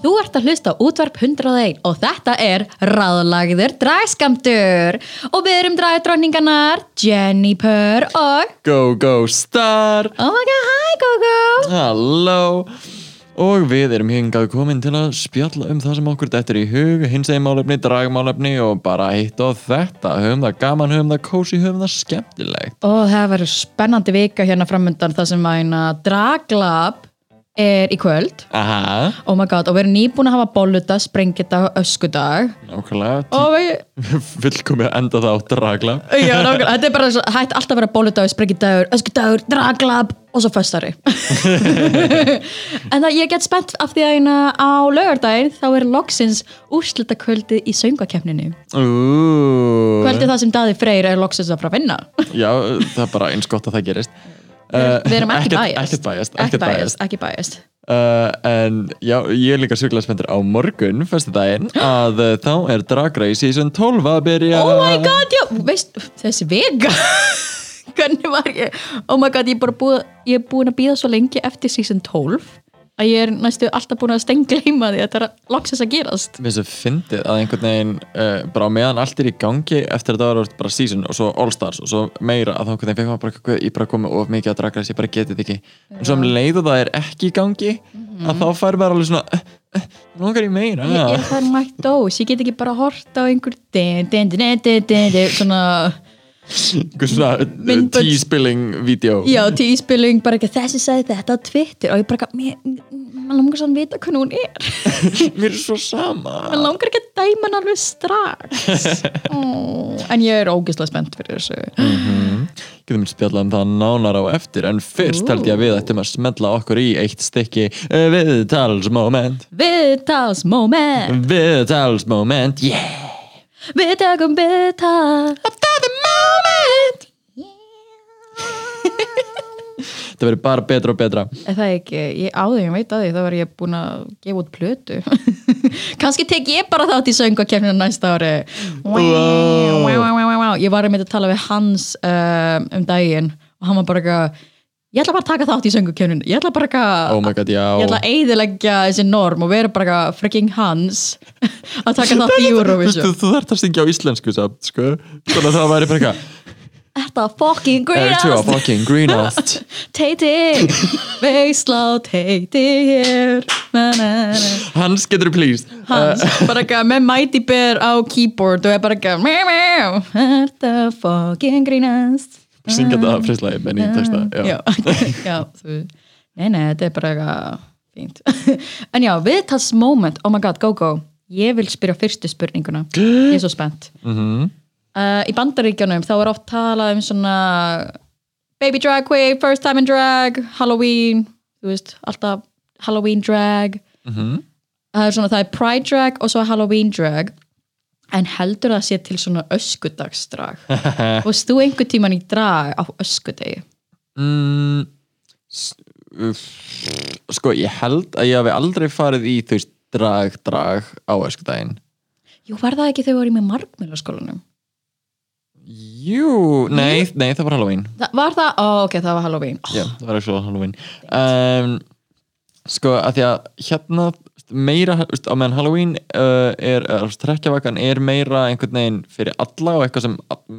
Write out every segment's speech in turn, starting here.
Þú ert að hlusta á útvarp 101 og þetta er ráðlagður dragskamtur og við erum dragdróningarnar Jennifer og GóGó Star! Oh my god, hi Gogo Halló! Og við erum hingað komin til að spjalla um það sem okkur dettur í hug, hins egin málefni, dragmálefni og bara hitt og þetta. Höfum það gaman, höfum það kósi, höfum það skemmtilegt. Og það verður spennandi vika hérna framöndan þar sem að eina draglab er í kvöld Aha, Oh my god, og við erum nýbúin að hafa bolluta, sprengita öskudag nákvæmlega. og við, Fullkomið að enda það á dragla. já, nákvæmlega, þetta er bara svo, hægt alltaf að vera bolludagur, sprengidagur, öskudagur, draglab og svo föstari en það ég get spennt af því að eina á laugardaginn þá er loksins úrslita kvöldið í söngakefninu Úúúú. kvöldið það sem Daði Freyr er loksins að fara að vinna Já, það er bara eins gott að það gerist. Við erum ekki bæjast ekki bæjast. ekki bæjast Uh, en já, ég er líka sjúklega spenntur á morgun, fyrstu daginn, að uh, þá er Drag Race season 12 að byrja. oh my god, já, veist þessi vega hvernig var ég? Oh my god, ég er bara búið ég er búin að býða svo lengi eftir season 12 að ég er næstu alltaf búin að stengleima því að þetta er að loksins að gerast. Við sem fyndið að einhvern veginn uh, bara meðan allt er í gangi eftir að það var bara season og svo all stars og svo meira að þá einhvern veginn fekk maður bara ég bara komið of mikið að Drag Race, ég bara getið þetta ekki. En svo um leið og það er ekki í gangi að þá fær maður alveg svona uh, uh, langar í meira. Ég, ég er mætt dós, ég get ekki bara hort á einhver din, din, din, din, din, din, svona einhver svona uh, T-spilling vídeo. Já, tíspilling, bara ekki þessi sagði þetta á Twitter. Og ég bara, maður langar svo að vita hvernig hún er. Mér er svo sama. Maður langar ekki að dæma hann alveg strax. Oh, en ég er ógeðslega spennt fyrir þessu. Getum við spjallað um það nánar á eftir en fyrst held ég að við ættum að smetla okkur í eitt stykki uh, viðtalsmoment. Viðtals moment viðtalsmoment yeah Við tökum viðtal After the moment. Það verður bara betra og betra. Er það ekki, ég áður, ég veit að því þá var ég búin að gefa út plötu. Kannski tek ég bara þátt í söngakefninu næsta ári. Wow. Wow, wow, wow, wow. ég var einmitt að tala við Hans um, um daginn og hann var bara eitthvað ég ætla bara að taka þátt í söngakefninu ég ætla bara eitthvað Oh god, ég ætla að eyðileggja þessi norm og vera bara freaking Hans að taka þátt í Þú, Eurovision. þú, þú þarft að syngja á íslensku samt, sko. Þannig að það væri bara eitthvað Þetta fucking þú að greenast fucking greenast Teiti, veislá teiti hér na, na, na. Hans getur please. Hans, bara eitthvað með Mighty Bear á keyboard og er bara meow, Þetta fucking grínast uh, Syngja þetta frislega með nýjum texta Já, Já, já þú, Nei, nei, þetta er bara eitthvað fínt. En já, viðtals moment, oh my god, go go. Ég vil spyrja fyrstu spurninguna. Ég er svo spennt. Mhm. uh, Í bandaríkjunum þá er oft talað um svona Baby drag queen, first time in drag Halloween, þú veist, alltaf Halloween drag. Mhm. Það er svona, það er pride drag og svo Halloween drag En heldur það sé til svona öskudagsdrag Fórst þú einhver tíman í drag á öskudegi? mm, Sko, ég held að ég hafi aldrei farið í þú veist drag, drag á öskudaginn Jú, var það ekki þegar við vorum í markmiðlaskólanum? Jú, nei, nei, það var Halloween Þa, var það? Ó, ok, það var Halloween oh, Já, það var ekki svo Halloween um, Sko, að því að hérna meira, á meðan Halloween uh, er, trekkjavakan er meira einhvern veginn fyrir alla og eitthvað sem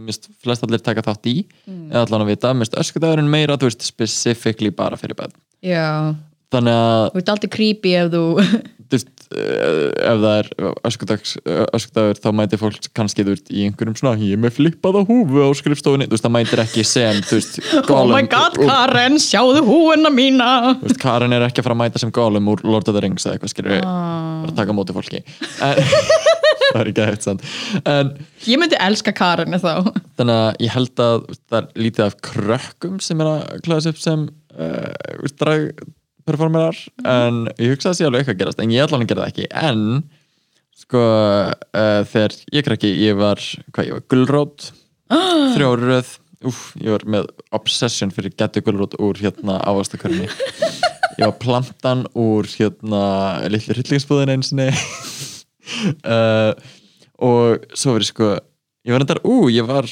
mist, flest allir taka þátt í eða allan að vita, mist öskudagurinn meira þú veist, specifically bara fyrir bæð Já, þannig að þú ert aldrei creepy ef þú þú veist, ef það er öskudags, uh, öskudagur þá mætir fólk kannski þú veist, í einhverjum svona ég er með flippaða húfu á skrifstofunni. Þú veist, það mætir ekki sem veist, Oh my god, úr- Karen, sjáðu húuna mína. Veist, Karen er ekki að fara að mæta sem Gollum úr Lord of the Rings eða eitthvað skilur við Ah. að taka móti fólki. En, það er ekki en Ég myndi elska Karen þá. Þannig að ég held að það er lítið af krökkum sem er að klæða upp sem uh, dragperformerar en ég hugsa að það sé alveg eitthvað að gerast en ég gera það ekki. En sko uh, þegar ég krakki ég var, hvað ég var, gulrót þrjáröð úf, ég var með obsession fyrir getu gulrót úr hérna ávastakörni ég var plantan úr hérna litlu hryllingsbúðin einu sinni. Uh, og svo ég sko ég var endar, ú, ég var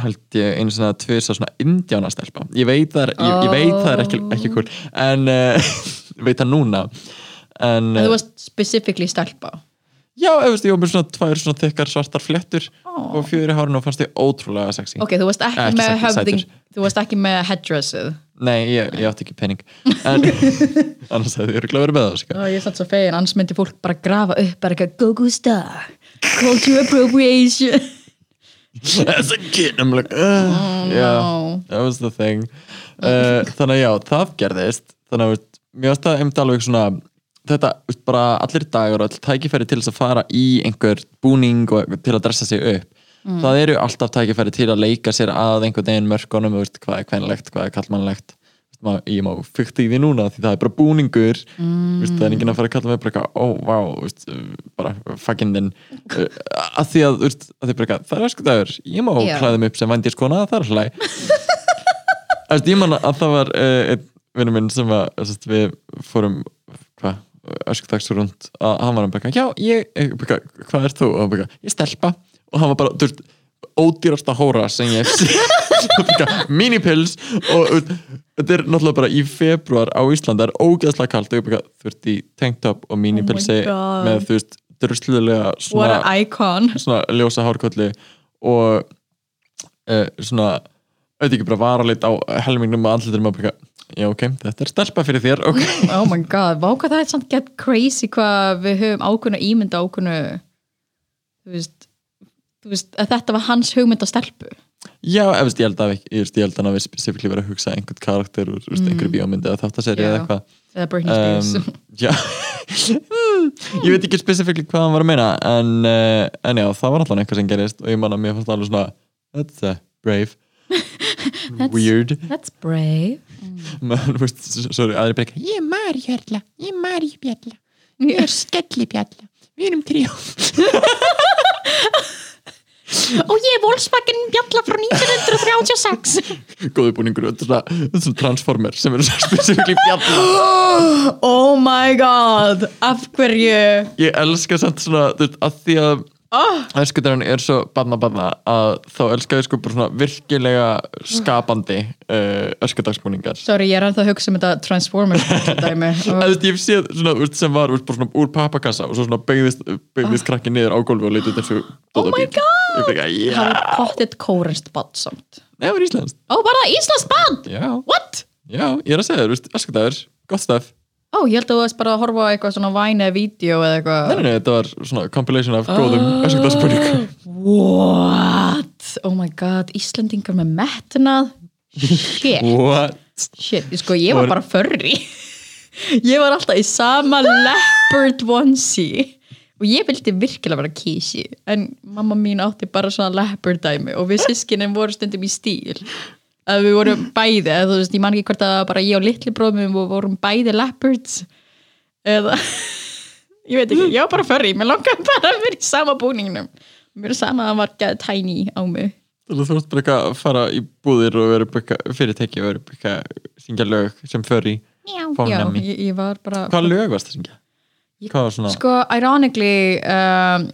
held ég einu svona tvisa svona indjánastelpa, ég veit það er, ég, ég veit það er ekki, ekki cool en uh, veit það núna. En, þú uh, varst specifically stelpa? Já, ég veist, ég var með svona tvær svona þykkar svartar flettur Ó. og fjögur í hárinu og fannst ég ótrúlega sexy. Ok, þú varst ekki, Ekki með höfðing. Þú varst ekki með headdressið? Nei, ég, ég átti ekki pening. En annars hefði ég örugglega verið með það sko. Ó, Ég satt svo fegin, annars myndi fólk bara grafa upp bara eitthvað go-go star Culture appropriation As a kid, I'm like uh, yeah, no. that was the thing. Uh, Þannig að já, það gerðist. Þannig að veist, mér varst það einmitt alveg svona þetta, veist, bara allir dagar og all tækifæri til þess að fara í einhver búning og til að dressa sig upp. Það eru alltaf tækifæri til að leika sér að einhvern veginn mörkunum, veist, hvað er kvenlegt, hvað er kallmannlegt ég má fykta í því núna því það er bara búningur veist, það er enginn að fara að kalla mig bara ó, vá, veist, bara fucking þinn uh, að því að, veist, að því bara það er ösku dagur ég má klæða mig upp sem vandískona, það er hlæg ég man að það var uh, einn vinnu minn sem að sest, við fórum hvað, öskudagstur rund að hann var hann bara, já, ég, bara, hvað er þú? og hann bara, ég stelpa og hann var bara, þú veist, ódýrasta hóra sem ég hef séð. Minipils og þetta er náttúrulega bara í februar á Íslandi það er ógeðslega bara, þú veist, í tanktop og minipilsi Oh með, þú veist, druslulega What svona svona ljósa hárkolli og uh, svona auðvitað ekki bara varalit á helmingnum og andlitur maður bara, já ok, þetta er stelpa fyrir þér ok, Oh my god, vá hvað það er samt get crazy hvað við höfum ákveðna ímynda ákveðnu þú veist, þú veist að þetta var hans hugmynd að stelpu já, veist, ég held að hann hafi spesifíkli verið að hugsa einhvern karakter úr mm. einhverju bíómyndi eða þáttaseri eða eitthvað. Eða Britney Spears. Um, já. Ég veit ekki spesifíkli hvað hann var að meina en, uh, en já, það var alltaf eitthvað sem gerist og ég man að mér fannst alveg svona that's uh, brave. Weird. That's brave. Veist, sorry, aðri eitthvað, ég er Mari Hjörla, ég er Mari Bjalla ég er Skelli Bjalla við erum tríó og ég er Volkswagen Bjalla frá 1936 góði búningur, þetta er svona, þetta er transformer sem eru svona spesifíkli Bjalla Oh my god af hverju? Ég elska samt svona, að því að oh, æskudarinn er svo banna banna að þá elska ég sko bara svona virkilega skapandi uh, öskudagsbúningar Sorry, ég er ennþá að hugsa um þetta Transformers dæmi. Þú veist, ég hef séð svona, þú veist, sem var bara svona úr pappakassa og svo svona beigðist, beigðist krakki niður á gólfi og litið þessu Oh my god Ég fyrir ekki, Það var pottet kórenst bad samt. Nei, það var íslenskt. Ó, bara Íslands bad Já, What? já, ég er að segja þér, þú veist, öskudagur, gott stöf Ó, ég held að þú varst bara að horfa á eitthvað svona væni eða vídeo eða Nei, eitthvað. Nei, nei, þetta var svona compilation af góðum öskudagsbúningum What? Oh my god, Íslandingar með metnað? Shit, What? shit, sko ég var Var- bara förri Ég var alltaf í sama leopard onesie. Og ég vildi virkilega vera kísi en mamma mín átti bara svona leopard dæmi og við sískinin voru stundum í stíl að við vorum bæði eða þú veist, ég man ekki hvort að bara ég og litli bróðum við vorum bæði leopards eða ég veit ekki, ég var bara förri mér langaði bara að vera í sama búningnum mér er sama að hann var gæði tiny á mig Þú veist bara eitthvað að fara í búðir og vera fyrirtæki og vera eitthvað að syngja lög sem för í já, Fámnami. ég, ég var bara Hvað lög varst að syngja? Hvað var? Sko, ironically um,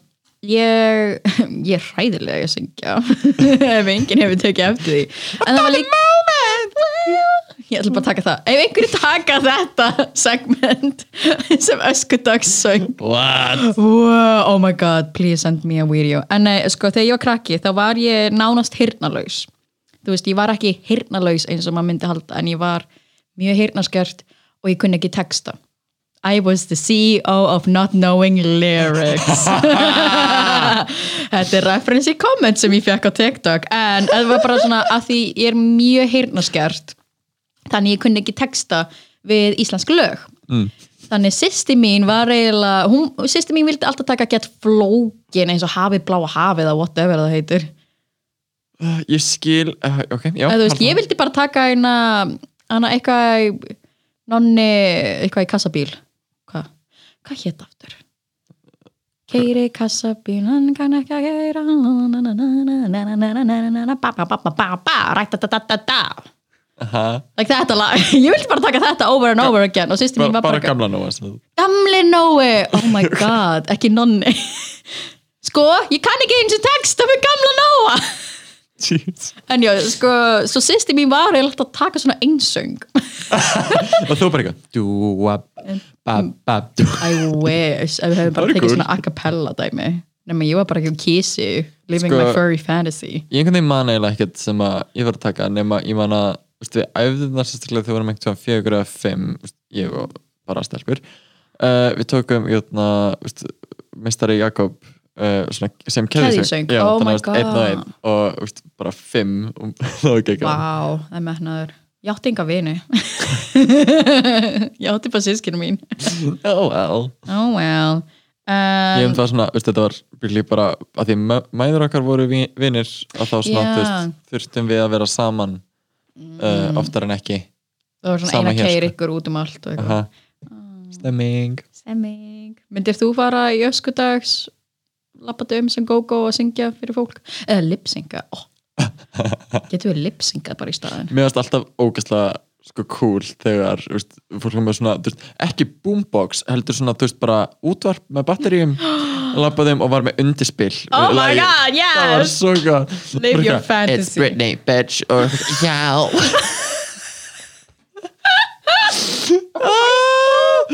ég, ég er hræðilega að syngja ef enginn hefur tekið eftir því. En það var líka ég ætla bara að taka það. Ef einhverju taka þetta segment sem öskudagssöng What? wow, oh my god, please send me a video. En nei, sko, þegar ég var krakki þá var ég nánast hirnalaus þú veist, ég var ekki hirnalaus eins og maður myndi halda en ég var mjög hirnaskert og ég kunni ekki texta I was the CEO of not knowing lyrics. Þetta er reference í comment sem ég fekk á TikTok. En það var bara svona að því ég er mjög heyrnaskert þannig ég kunni ekki texta við íslensk lög. Mm. þannig sýsti mín var eiginlega sýsti mín vildi alltaf taka gett flókin eins og hafið bláa hafið eða whatever það heitir. Uh, ég skil, uh, ok, já eða veist, ég vildi bara taka eina, hana eitthvað nonni, eitthvað í kassabíl hvað, hétt aftur? Keiri kassabílan kann ekki að keira. Like þetta lag, ég vildi bara taka þetta over and over again og mín bara, var bara sem þú- Gamli Nói, oh my god, ekki nonni Sko, ég kann ekki eins og texta með gamla Nóa Jeez. En já, sko, svo sýstir mín var ég alltaf að taka svona einsöng. Og þú bara eitthvað I wish, ef við hefum bara tekið svona a cappella dæmi. Nefnum ég var bara ekki um kísi Living Sko- my furry fantasy. ég einhvern veginn man eiginlega ekkert sem að ég var að taka nema ég man að við æfðum þar sérstaklega þegar við einhvern veginn fjögur eða fimm ég og bara stelpur. Uh, við tókum jötna, veist, mistari Jakob uh, sem Keðjusöng, oh einn og einn. Og veist, bara fimm og það var ekki ekki Vá, það er metnaður. Ég átti enga vini. Ég átti bara sískinu mín. Oh well. Oh well. Ég um, um það svona, veist, þetta var byrli bara að því mæ- mæður okkar voru vi- vinir að þá svona, þú veist, þurftum við að vera saman uh, oftar en ekki. Það var svona eina keir sko. ykkur út um allt stemming. Stemming. Myndir þú fara í öskudags lappatu um sem go-go og syngja fyrir fólk. Eða lipsynga oh. Getur við lipsynga bara í staðin mér finnst alltaf ógæslega sko cool þegar veist, fólk er með svona, veist, ekki boombox heldur svona, veist, bara útvarp með batteríum lappaðum og var með undirspill Oh my Lagi. god, það var yes svo gott. Live your fantasy. It's Britney, bitch og já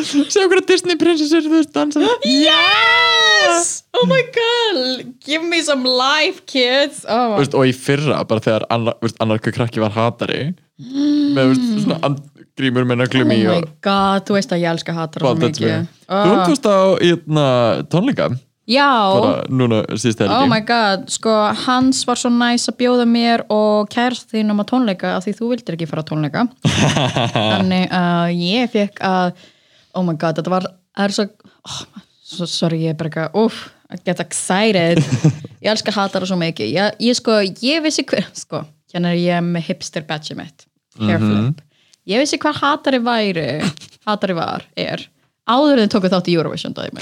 Sjá hverja Disney prinsessur þú veist dansa Yes! Oh my god. Give me some life kids. Oh Þú veist, og í fyrra bara þegar annar, þú veist, annar hver krakki var hatari með þú veist, svona and- grímur með nöglum Oh í my og god, þú veist að ég elska hatara svo mikið. Way. Þú oh. veist á hérna, tónleika? Já, bara núna oh my god Sko, hans var svo næs að bjóða mér og kærst þín um að tónleika af því þú vildir ekki fara á tónleika. Þannig að ég fekk að oh my god, þetta var það er svo, oh, svo sorry, ég er bara eitthvað uff, I get excited. Ég elska hatara svo mikið. Ég, ég sko, ég vissi hver sko, hérna er ég með hipster badge mitt hair flip Ég vissi hvað hatari væri hatari var, er áður en tóku þátt í Eurovision dæmi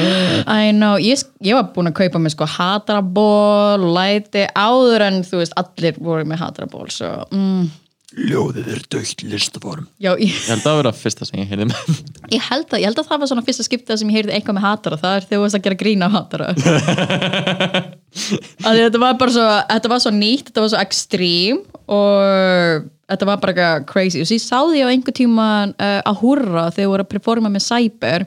I know, ég, ég var búin að kaupa mig sko hataraból, læti áður en þú veist, allir voru með hataraból svo, mm, Ljóðið er dögt listaform já, ég, Ég held að það vera fyrsta sem ég heyrði með. Ég, held að, ég held að það var svona fyrsta skiptið sem ég heyrði eitthvað með hatara, það er þegar þú veist að gera grína af hatara að þetta var bara svo þetta var svo nýtt, þetta var svo extreme og þetta var bara eitthvað crazy. Og svo ég sá því á einhver tíma uh, að hurra þegar ég voru að performa með Cyber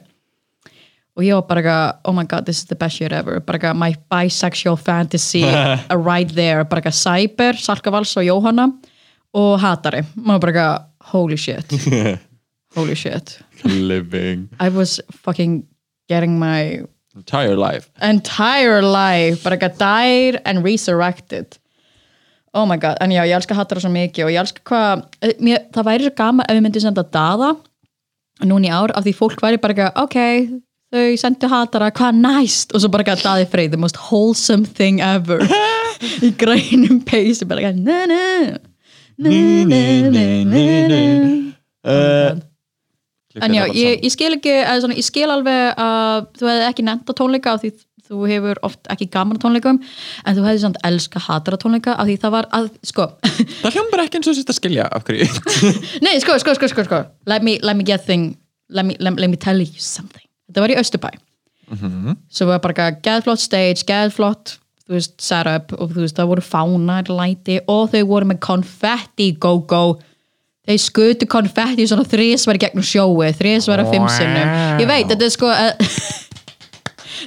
og ég var bara eitthvað, oh my god, this is the best shit ever. Bara eitthvað, my bisexual fantasy right there, bara eitthvað Cyber, Salka Vals og Jóhanna og Hatari, maður bara eitthvað holy shit, holy shit. Living. I was fucking getting my entire life. entire life bara eitthvað died and resurrected. Oh my god, en já, ég elska Hattara svo mikið og ég elska hvað, eh, það væri svo gaman ef við myndum senda Dada núna í ár, af því fólk væri bara eitthvað ok, þau sendu Hattara, hvað næst? Og svo bara eitthvað Daði Freyr, the most wholesome thing ever. Í grænum peysi, bara eitthvað na na En já, ég, ég skil ekki, eða svona, ég skil alveg að þú hefði ekki nefnt á tónleika af því þú hefur oft ekki gaman á tónleikum en þú hefði samt elska hatara tónleika af því það var að, sko. Það hljómbar ekki eins og sérst að skilja af hverju. Nei, sko, sko, sko, sko, sko. Let me, let me get thing let me, let, let me tell you something. Þetta var í Östubæ svo var bara geðflott stage, geðflott þú veist, setup og þú veist, það voru fánar, læti og þau voru með konfetti go-go þeir skutu konfetti svona þrísvar gegnum sjói, þrísvar að fimm sinnum. Ég veit, þetta er sko uh,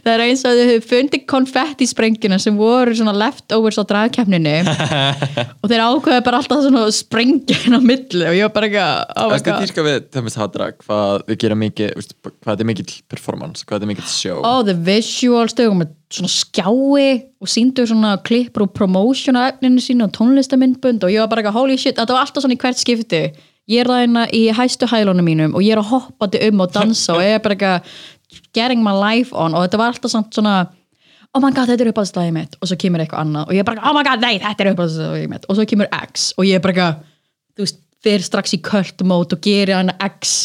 það er eins og þau hefur fundið konfetti sprengjuna sem voru svona leftovers á dragkeppninu og þeir ákveða bara alltaf svona að sprengja inn á milli og ég var bara ekki að Æstu god dýrka við Tömmis Hadra hvað við gera mikið hvað þetta er mikill performance, hvað þetta er mikill show? Oh the visuals, þau með svona skjái og síndu svona klippur og promotion á efninu sínu og tónlistamindbund og ég var bara ekki holy shit, þetta var alltaf svona í hvert skipti. Ég er það hérna í hæstu hælunum mínum og ég er að hoppandi um og dansa og ég er bara ekki getting my life on. Og þetta var alltaf svona oh my god, þetta er uppáðslæði mitt. Og svo kemur eitthvað annað. Og ég er bara, oh my god, nei, þetta er uppáðslæði mitt. Og svo kemur X. Og ég er bara þú veist, fyrir strax í köld mót og gerir hann X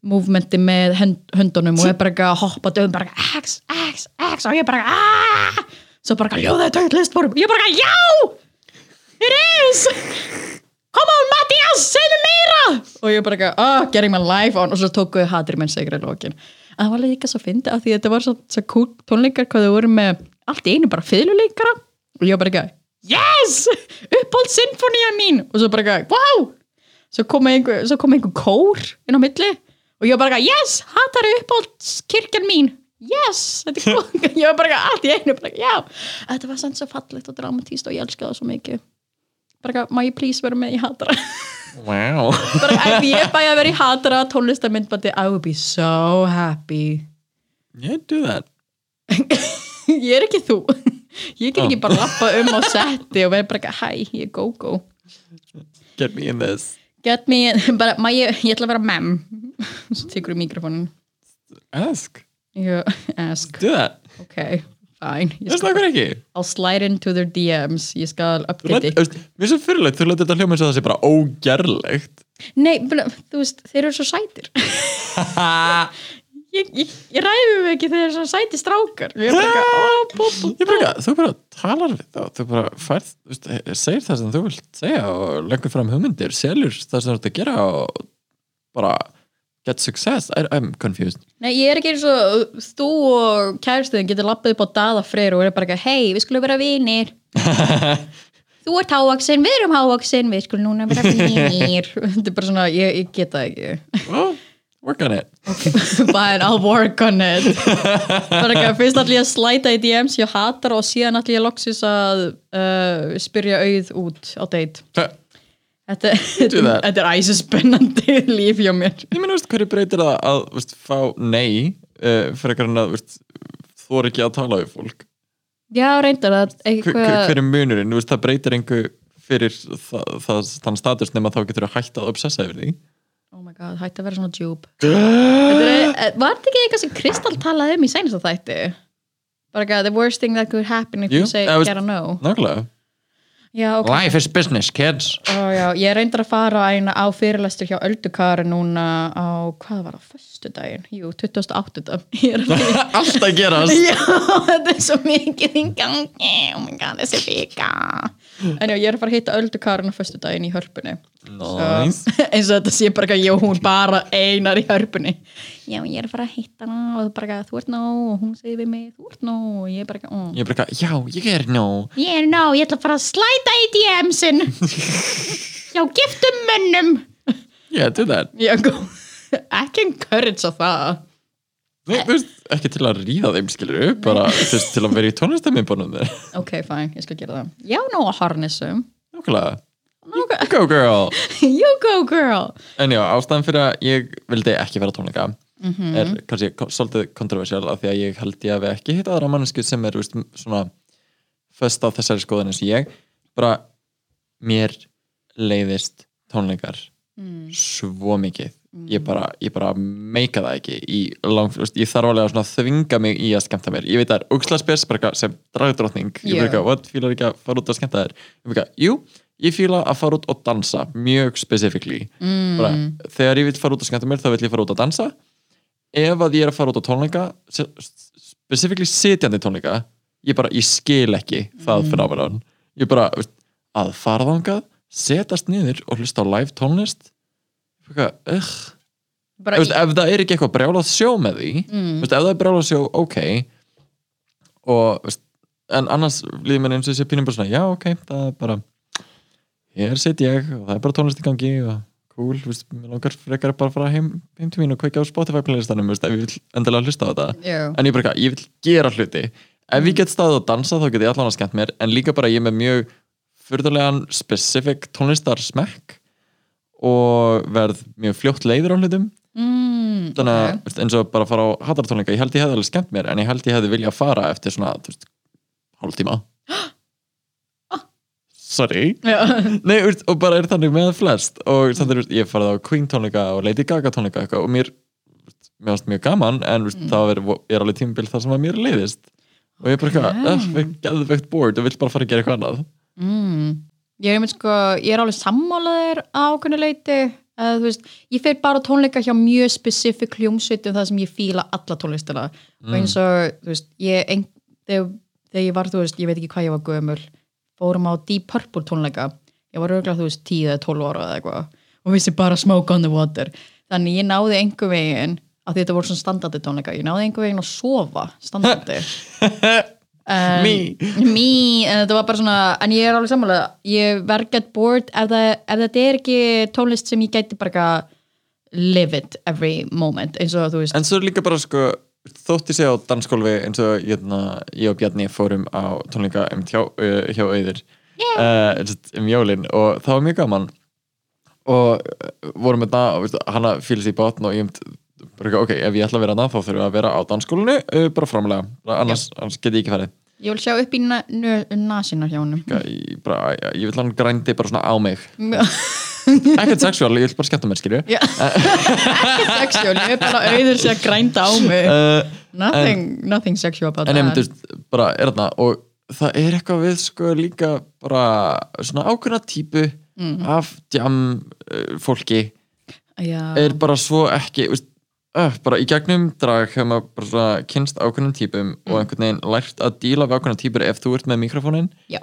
movementi með hönd, höndunum. Og er bara eitthvað að hoppa döðum bara X, X, X. Og ég bara aaaah svo bara ljóðið döðlist og ég bara eitthvað já it is. Come on Mattias, segðu meira. Og ég bara eitthvað, oh, getting my life on. Og svo tókuðu hatri menn lokin. en það var líka svo fyndið af því þetta var svo, svo cool tónleikar hvað þau voru með allt í einu bara fiðluleikara og ég var bara eitthvað, yes! Uppáld sinfonía mín! Og svo bara eitthvað, wow svo kom einhver, svo kom einhver kór inn á milli og ég var bara eitthvað, yes, hattar uppáld kirkjan mín! Yes, þetta er góð ég var bara eitthvað, allt í einu, bara já! Þetta var sann svo fallegt og dramatíst og ég elska það svo mikið bara má ég please vera með í hattara wow. Bara ef ég bæði að vera í hattara tónlistamindbandi, I would be so happy. Yeah, do that ég er ekki þú. Ég get ekki bara lappa um á setti og vera bara hæ, ég er go-go. Get me in this. Get me, bara, má ég, ég ætla að vera mem. Svo tekur þú mikrofónin ask, you ask, do that. Ok, fine. Ég skal, I'll slide into their DMs ég skal update veist, mér er svo fyrirlegt, þú lætur þetta hljóma eins og það sé bara ógerlegt. Nei, þú veist, þeir eru svo sætir. Ég, ég, ég ræði mig ekki þegar þeir eru svo sæti strákar. Ég er bara þú bara talar við þá þú bara færð, segir það sem þú vilt segja og leggur fram hugmyndir selur það sem þú ert að gera og bara get success? I, I'm confused. Nei, ég er ekki eins og þú og kæristuðin getur lappað upp á daða freyr og er bara ekki, hei, við skulum vera vinir. Þú ert hávaksin, við erum hávaksin, við skulum núna vera vinir. Þetta er bara svona, ég, ég get það ekki. Well, work on it. Fine, I'll work on it. Bara ekki, fyrst allir ég að slæta í DMs ég hatar og síðan allir ég loksis að uh, spyrja auð út á date Þetta, that. þetta er æsispennandi líf hjá mér. Ég meina, hverju breytir það að veist, fá nei uh, frekar en að veist, þú er ekki að tala við fólk? Já, reyndar að eitthvað hver er munurinn, veist, það breytir einhver fyrir það, það, þann status nema þá getur þú hægt að obsessa yfir því. Oh my god, hætti að vera svona djúb Þetta er, eh, Var þetta ekki eitthvað sem Kristall talaði um í sænasta þætti? Bara ekki að the worst thing that could happen if Jú, you say get a no. Nákvæmlega Já, ok. Life is business, kids. Ó, já, Ég reyndar að fara eina á fyrirlestur hjá Öldukari núna á, hvað var það, föstudaginn? Jú, 2008 Ég er að Allt að gerast. Já, þetta er svo mikið Oh my god, þessi vika. En já, ég er að fara að hitta Öldukarinn á föstudaginn í hörpunni Nice. Eins og þetta sé bara ekki að hún bara einar í hörpunni. Já, ég er að fara að hitta hana og er bara ekki að þú ert nóg og hún segir við mig, þú ert nóg og ég er bara ekki, ó. Ég bara, eitthvað, já, ég er nóg. Ég er nóg, ég ætla að fara að slæta í DM-sin Já, giftum mönnum. Yeah, do that. Já, góð Ekki encourage á það. Nei, þú veist, ekki til að ríða þeim skilur bara þú til að vera í þér. Ok, fine, ég skal gera það. Já, nóg að harnessum. Nákvæmlega, okay. go girl You go girl En já, ástæðan fyrir að ég vildi ekki vera tónleika Mhm. er kannski svolítið kontroversial af því að ég held ég að við ekki hitta aðra mannesku sem er veist, svona föst á þessari skoðan eins og ég bara mér leiðist tónleikar Mm. svo mikið ég bara, ég bara meika það ekki í lang, veist, ég þarf alveg að þvinga mig í að skemmta mér, ég veit það er ógislega spes sem dragdrottning ég Já. yeah. bara, what, fílar ekki að fara út að skemmta þér ég bara, jú, ég fíla að fara út og dansa mjög specifíkli mm. þegar ég vil fara út að skemmta mér þá vil ég fara út að dansa. Ef að ég er að fara út á tónleika specifíkli sitjandi tónleika ég bara, ég skil ekki það fyrir ámælan ég bara, að fara þangað setast niður og hlusta á live tónlist eitthvað, Þú veist, ef það er ekki eitthvað brjálað sjó með því mm. veist, ef það er brjálað sjó, ok. Og veist, en annars líður mér eins og þessi pínum bara svona já, ok, það er bara hér sitt ég og það er bara tónlist í gangi og cool, mér langar frekar bara að fara heim, heim til mín og kveika á Spotify playlistanum, ef ég vil endilega hlusta á þetta Já. en ég bara, ég vil gera hluti. Ef ég get staðið og dansa þá get ég allan að skemmt mér en líka bara ég er með mjög fyrðulegan specific tónlistar smekk og verð mjög fljótt leiður á hlutum. Mm, þannig að ok. veist, eins og bara að fara á hattartónleika ég held ég hefði alveg skemmt mér en ég held ég hefði viljað fara eftir svona þú veist, hálftíma sorry. Nei, veist, og bara er þannig með flest og er, veist, ég farið á Queen tónleika og Lady Gaga tónleika og mér varst mjög gaman en veist, það er, er alveg tímabil þar sem að mér leiðist og ég er bara eitthvað, Já. yeah. uh, geðveikt bored og vill bara fara að gera eitthvað annað mm. Ég er sko, ég er alveg sammálaðir á ákveðnu leiti þú veist, ég fer bara tónleika hjá mjög specific hljómsveitum það sem ég fíla alla tónlistina og eins og, veist, ég ein, þegar, þegar ég var, þú veist, ég veit ekki hvað ég var gömul, fórum á Deep Purple tónleika, ég var örgulega, þú veist 10 eða 12 ára eða eitthvað og vissi bara smoke on the water, þannig ég náði einhver veginn, því þetta voru svona standandi tónleika, ég náði einhver veginn að sofa standandi Um, Me. me, en þetta var bara svona en ég er alveg sammála, ég verð get bored ef, það, ef þetta er ekki tónlist sem ég gæti bara live it every moment eins og þú veist. En svo er líka bara sko þótti sig á dansskólfi eins og hérna, ég og Bjarni fórum á tónleika um hjá, uh, hjá auður uh, um jólin og það var mjög gaman. Og uh, vorum með það og veistu, hana fýlis í botn og ég um bara, ok, ef ég ætla að vera það þá þurfum við að vera á dansskólinu uh, bara framlega, bara annars, annars get ég ekki farið. Ég vil sjá upp í nasina hjá bara, ég, ég vil hann grændi bara svona á mig ekkert sexuál, ég vil bara skemmta mér skilju Já. ekki sexual, ég er bara auður sér grænda á mig. Uh, nothing, nothing sexual about en ég that. myndi, bara er þarna og það er eitthvað við sko líka bara svona ákveðna típu af jam uh, fólki. Já. er bara svo ekki veist, uh, bara í gegnum drag hefur maður bara svona kynst ákveðnum típum og einhvern veginn lært að díla við ákveðna típur ef þú ert með mikrofónin Já.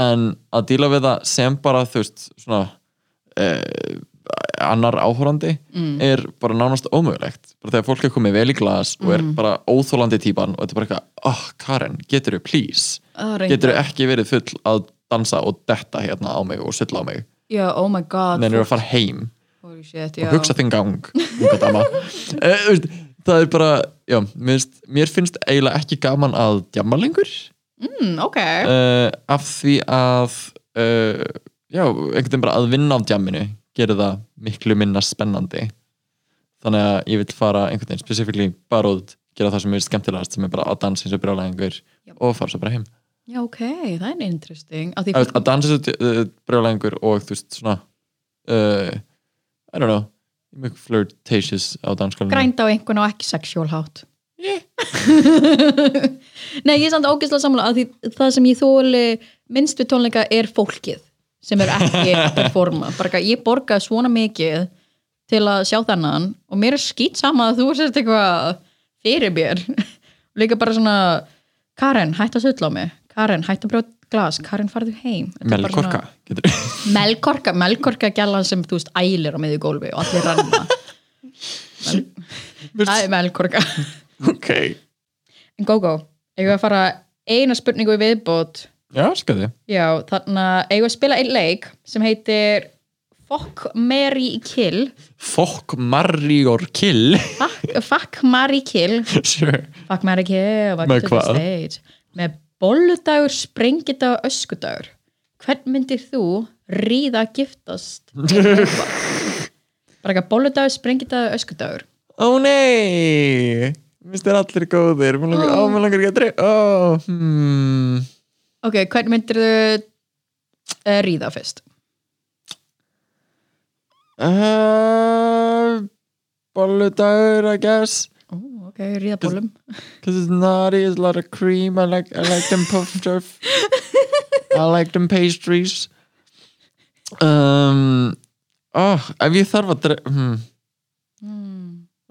en að díla við það sem bara þú veist svona uh, annar áhorandi er bara nánast ómögulegt. Bara þegar fólk er komið vel í glas og er bara óþólandi típan og þetta er bara eitthvað, oh Karen, getur þú please? Reyndar. getur þú ekki verið full að dansa og detta hérna á mig og sulla á mig? Já, oh my god en eru að fara heim shit, og hugsa þinn gang. Eh, þú það er bara já, mér, finnst, mér finnst eiginlega ekki gaman að djamma lengur. Mm, ok. Uh, af því að uh, já, einhvern veginn bara að vinna á djamminu gerir það miklu minna spennandi. Þannig að ég vil fara einhvern veginn specifíkli bara út gera það sem er skemmtilegast sem er bara að dansa eins og brjálæðingur og fara svo bara heim. Já, ok, það er interesting. Því að, að dansa eins og brjálæðingur og þú veist svona uh, I don't know mjög flirtatious á danskólinu grænda á einhvern og ekki sexual hátt. Nei, ég er samt ógeðslega sammála að því það sem ég þóli minnst við tónleika er fólkið sem er ekki að performa bara ég borga svona mikið til að sjá þennan og mér er skýt sama að þú sért eitthvað fyrir mér. Líka bara svona Karen, hætt að sulla á mig. Karen, hætt að brjóta glas, Karen farðu heim. Melkorka svona- Melkorka, melkorka gælan sem þú veist ælir á miðju gólfi og allir ranna Mel, það er melkorka. Ok. En GóGó, eigum við að fara eina spurningu í viðbót já, skoði já, þannig að eigum við að spila einn leik sem heitir Fuck, Mary, Kill. Fokk, Marri or Kill. Fuck, fuck Mary, Kill. Sure. Fuck, Mary, Kill welcome Með to the hvað? stage. með bolludagur, sprengidagur, öskudagur. Hvern myndir þú ríða að giftast? Bara ekki bolludagur, sprengidagur, öskudagur. Ó nei. Minnst þér allir góðir. Mér langar, mér langar ekki að dreif Ó, hmm ok, hvern myndir þú uh, ríða fyrst? Uh, Bolludagur, I guess. Ó, ok, ríða bollum. Cause it's naughty, it's a lot of cream. I like, I like them puffed up I like them pastries. Um, oh, Ef ég þarf að hmm.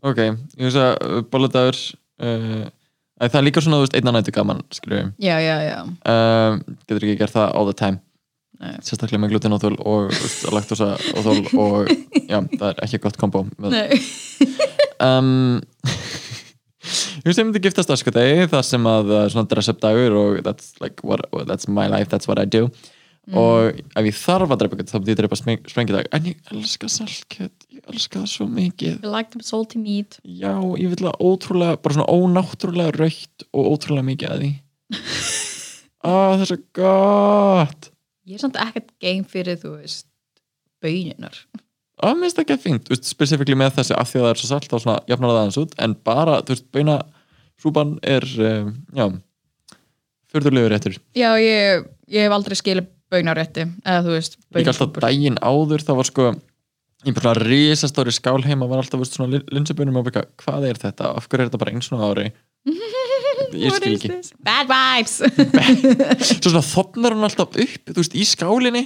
Ok, ég veist að uh, bolludagur uh, að Það er líka svona, þú veist, einna nættu gaman Skilur við já, já, já um, getur ekki gert það all the time Nei. sérstaklega með gluten og þól og laktosa og þól og já, það er ekki gott kombo með, Nei. um, ég veist ég myndi giftast öskudegi það sem að er svona dress up dagur og that's like what, that's my life, that's what I do og ef ég þarf að drepa eitthvað þá myndi ég drepa spreng, sprengidag en ég elska saltkjöt, ég elska það svo mikið. You like them salty meat. Já, ég vil að ótrúlega, bara svona ónáttúrulega raukt og ótrúlega mikið að því. Ah, það er svo gott. Ég er samt ekkert game fyrir þú veist böninar að mér finnst það ekki þú veist, specifíkli með þessi af því að það er svo salt þá svona jafnar það aðeins út. En bara, þú veist, beina súpan er, um, já fyrðurlegur réttur, já, ég, ég hef aldrei skilið bönarétti eða þú veist líka alltaf daginn áður það var sko, bara svona risastóri skál heima var alltaf, veist, svona linsabunum og bara, hvað er þetta, af hverju er þetta bara eins og ári? Ég skil ekki? Bad vibes. Svo svona þopnar hún alltaf upp veist, í skálinni.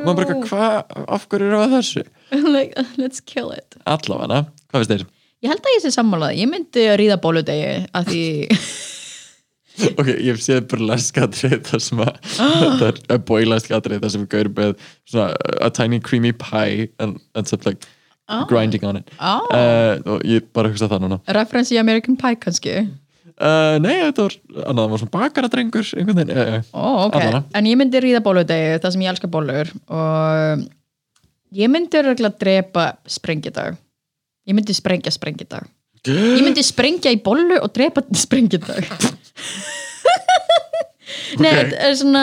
Og maður Ew. hvað, af hverju eru að þessu? Like, Let's kill it. Allavega, hvað veist þér? Ég held að ég sé sammálað, ég myndi að ríða bóludegi að því ok, ég hef séð burleskatrið þar sem að þetta er að boilaskatrið þar sem við gaurum með svona a tiny creamy pie and, and stuff like Ah. grinding on it. Ah. uh, og ég bara hugsa það núna. Reference í American Pie kannski? Uh, nei, þetta var annað, það var svona bakaradrengur einhvern veginn, uh, Ó, ok, Allavega. en ég myndi ríða bóludegi það sem ég elska bólur og ég myndi regla að drepa sprengidag ég myndi sprengja sprengidag ég myndi sprengja í bollu og drepa sprengidag Nei, Ok. þetta er svona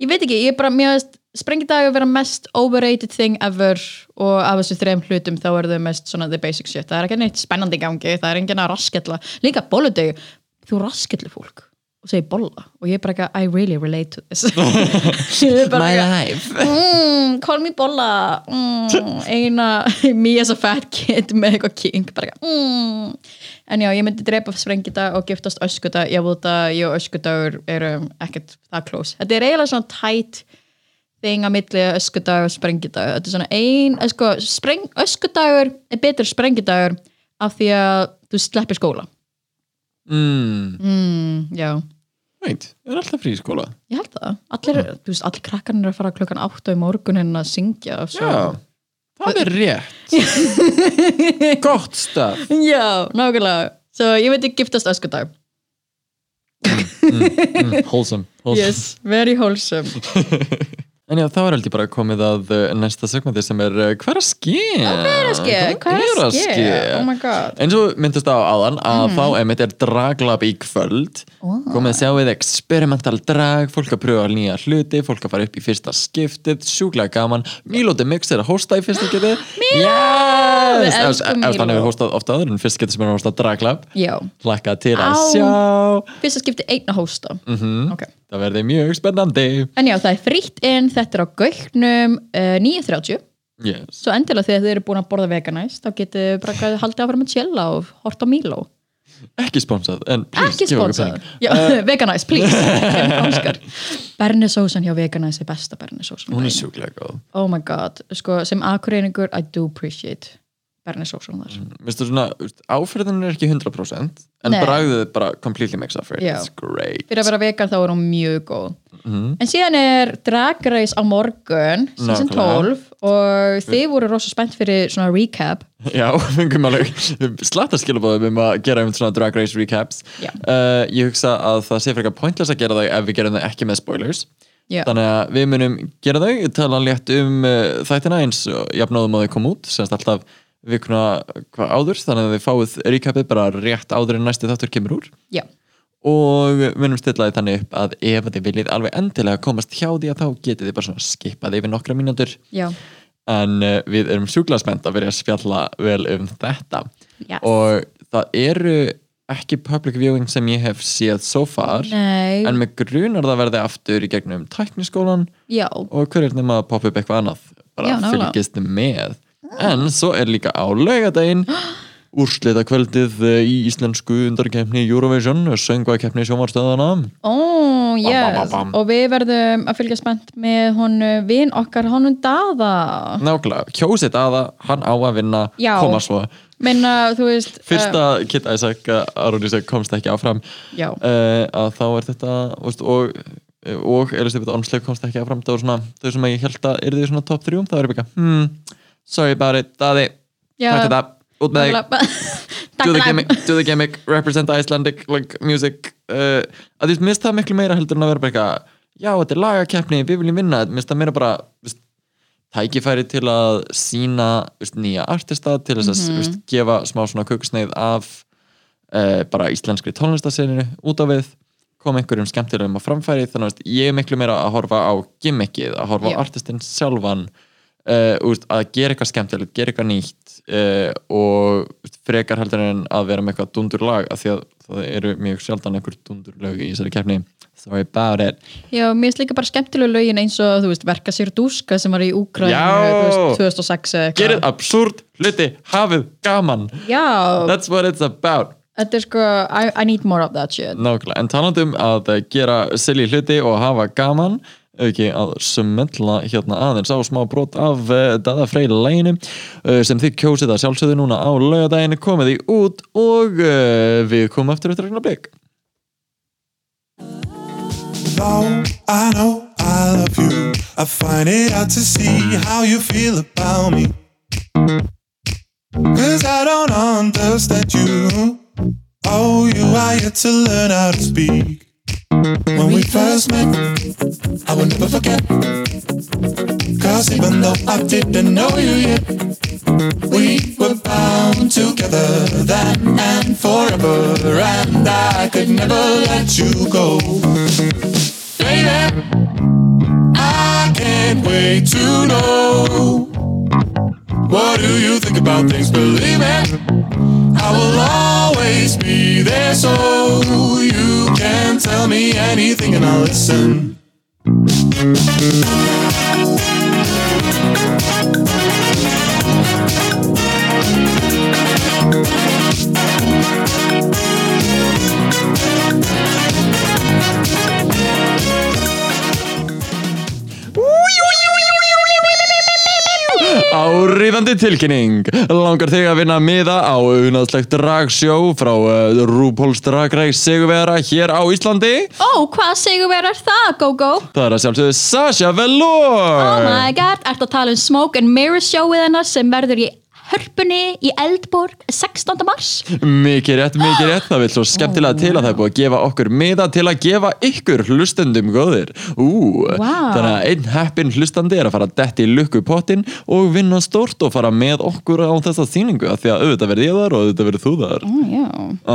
ég veit ekki, ég er bara mér sprengidag að vera mest overrated thing ever og af þessu þreim hlutum þá er þau mest svona the basic shit, það er ekki neitt spennandi gangi, það er enginn að raskella. Líka bóludeg, þú raskellir fólk og segir bolla. Og ég er bara ekki I really relate to this. Eitthvað, life. Mm, call me bolla. Mm, eina me as a fat kid með eitthvað king bara, mm. en já, ég myndi drepa sprengita og giftast öskuta. Ég veit að ég og öskudagur eru ekkert það close, þetta er eiginlega svona tight thing að milli öskudagur og sprengidagur, þetta er svona ein sko, spreng, öskudagur er betur sprengidagur af því að þú sleppir skóla. Mm, mm, já veit, ég er alltaf frí í skóla Ég held það. Allir, þú veist, allir krakkarnir er að fara klukkan 8 í morgunin að syngja. Já, það er rétt gott staf Já, nákvæmlega. Svo ég veit ekki giftast öskudag. mm, wholesome, wholesome. Yes, very wholesome. En já, þá er held ég bara komið að uh, næsta segmenti sem er uh, hver að ske? Hvað er að ske? Hvað er að ske? Oh my god. eins og myndist á áðan að þá emitt er draglab í kvöld Wow. komið að sjá við experimental drag fólk að pröfa nýja hluti, fólk að fara upp í fyrsta skiptið, sjúklega gaman Mílóti Mix er að hósta í fyrsta skiptið Míló! yes! Ef- Míló. hefur hóstað ofta áður en fyrst skiptið sem er að hósta draglab Já, hlakka til að Á. sjá fyrsta skipti einn að hósta. mm Ok. Það verði mjög spennandi En já, það er frítt inn, þetta er á gauknum uh, 9.30. yes. Svo endilega þegar þið eru búin að borða veganæst, þá getið þið bara haldið áfram að chilla og horta Míló. ekki sponsað en please, ekki sponsor pening. uh, veganize, please bernesósan hjá veganize er besta bernesósan hún er sjúklega góð oh my god, sko, sem akureyningur I do appreciate bernesósan þar Vistu svona, áferðin er ekki 100% en Nei. bragðið bara completely makes up for it. It's great fyrir að vera vegan þá er hún mjög góð Mhm. en síðan er Drag Race á morgun season Nákvæmlega. 12 og þið voru rosa spennt fyrir svona recap Já, fengum alveg slatta skilabóðum um að gera um svona drag race recaps uh, Ég hugsa að það sé frekar pointless að gera þau ef við gerum þau ekki með spoilers Já. Þannig að við munum gera þau tala létt um uh, þættina eins og jafnóðum að þau kom út semst alltaf vikuna áður þannig að þið fáið recapið bara rétt áður en næsti þáttur kemur úr. Já, og við munum stilla því þannig upp að ef þið viljið alveg endilega komast hjá því að þá getið þið bara svona skipað yfir nokkra mínútur. Já, en uh, við erum sjúklega spennt að byrja að spjalla vel um þetta. Yes. og það eru ekki public viewing sem ég hef séð so far nei. en með grunar það verði aftur í gegnum tækniskólan já, og hver er nema að poppa upp eitthvað annað. Bara fylgist með en svo er líka á laugadaginn úrslita kvöldið í íslensku undarkefni Eurovision söngvakeppni sjómarstöðana Ó, bam, yes, bam. og við verðum að fylgja spennt með honu vin okkar honum Daða. Nákvæmlega, kjósið aða, hann á að vinna Já. koma svo. Minna, þú veist fyrsta uh, Kit Isaac uh, Aron Isaac komst ekki áfram. Uh, að þá er þetta veist, og, og Elisabeth Ormslev komst ekki áfram. Það var svona, þau sem ég held að er því svona top 3 það ég bara, hmm, sorry about it Daði, takk þetta út með þig. Do the, gimmick, do the gimmick, represent Icelandic like, music. Uh, að því minnst það miklu meira heldur en að vera bara eitthvað já, þetta er lagakeppni, við viljum vinna. Minnst það meira bara veist, tækifæri til að sína veist, nýja artista til þess að veist, gefa smá svona kukusneið af uh, bara íslenskri tónlistaseninu út á við. Koma einhverjum skemmtilegum á framfæri þannig að ég er miklu meira að horfa á gimmickið að horfa Já. á artistinn sjálfan uh, úst, að gera eitthvað skemmtilegt, gera eitthvað nýtt uh, og úst, frekar heldur en að vera með eitthvað dundur lag af því að það eru mjög sjaldan einhver dundur lög í þessari keppni. Sorry about it. Já, mér finnst líka bara skemmtilegu lögin eins og veist, Verka sér dúska sem var í Já. 2006 eða eitthvað. gerið absúrt hluti, hafið gaman. Já, that's what it's about. Þetta er sko, I, I need more of that shit. Nákvæmlega, en talandi um að eh, gera silly hluti og hafa gaman ekki að smella hérna aðeins á smá brot af uh, Dada Freyr læginu uh, sem þið kjósið að sjálfsögðu núna á laugadaginu komið því út og uh, við komum eftir eftir að blik Though I know I love you, I find it hard to see how you feel about me. Cause I don't understand you. Oh, you are yet to learn how to speak. When we first met, I will never forget. Cause even though I didn't know you yet, we were bound together then and forever. And I could never let you go. Baby, I can't wait to know. What do you think about things? Believe me, I will always be there so you can tell me anything and I'll listen. Áríðandi tilkynning. Langar þig að vinna miða á unaðslegt dragsjó frá uh, RuPaul's Drag Race Sigurvera hér á Íslandi? Ó, hvað við er það, go-go? Það er að sjálfsögðu Sasha Velour. Oh my god, ertu að tala um Smoke and Mirror showið hennar sem verður í hörpunni í Eldborg 16. mars? Mikið rétt, mikið rétt, það vil svo skemmtilega til að það er búið að gefa okkur miða til að gefa ykkur hlustendum góðir. Ú, Vá. þannig að einn heppin hlustandi er að fara detti í lukku pottin og vinna stórt og fara með okkur á þessa sýningu af því að auðvitað verði ég þar og auðvitað verði þú þar.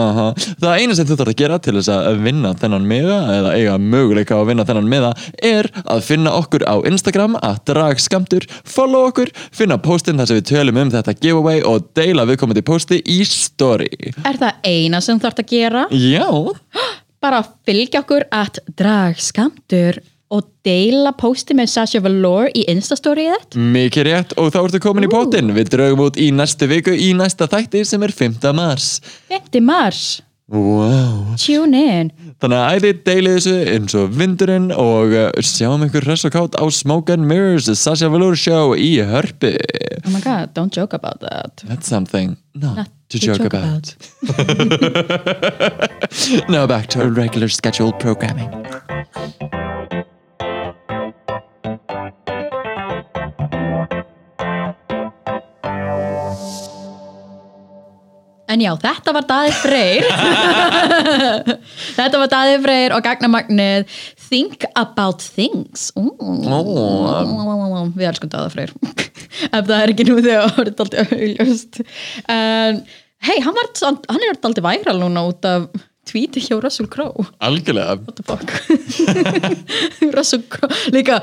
Aha. Það eina sem þú þarf að gera til þess að vinna þennan miða eða eiga möguleika að vinna þennan miða er að finna okkur á Instagram að dragskamtur, follow okkur, finna postin þar sem við tölum um þetta giveaway og deila viðkomandi posti í story. Er það eina sem þú þarft að gera? Já, Bara fylgja okkur að dragskamtur og deila posti með Sasha Velour í Instastoryið þitt? mikið rétt og þá ertu komin í pottin. Við draugum út í næstu viku í næsta þætti sem er 5. mars. 5. mars. Wow. Tune in. Þannig að æði deilið þessu eins og vindurinn og uh, sjáum ykkur hress og kátt á Smoke and Mirrors Sasha Velour Show í hörpi. Oh my god, don't joke about that. That's something not, Not to, joke, about. now back to our regular scheduled programming. En já, þetta var Daði Freyr. Þetta var Daði Freyr og gagnamagnið Think About Things. Ó, Við elskum Daði Freyr. Ef það er ekki nú þegar það er daldið auðljóst En hei, hann, hann er daldið væral núna út af tvíti hjá Russell Crowe. Algjörlega. What the fuck? Russell Crowe Líka,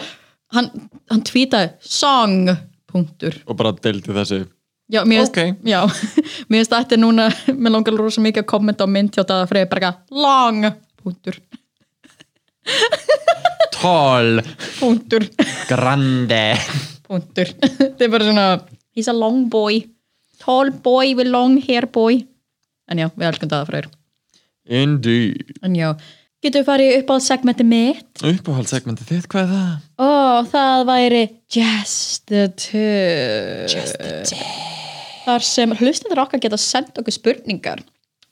hann, hann tvítaði Song, punktur. Og bara deildi þessu. Já, mér finnst, Ok. já, mér finnst þetta núna, mér langar rosa mikið að kommenta á mynd hjá Daða Freyr, bara eitthvað, long, punktur, Tall. punktur, Grande. punktur. Þetta er bara svona, he's a long boy, tall boy with long hair boy. En já, við elskum Daða Freyr. Indeed. En já, getum við farið upp á segmenti mitt? Uppáhaldssegmenti þitt, hvað er það? Ó, það væri Just the Two. Just the Two. Þar sem hlustendur okkar geta sendt okkur spurningar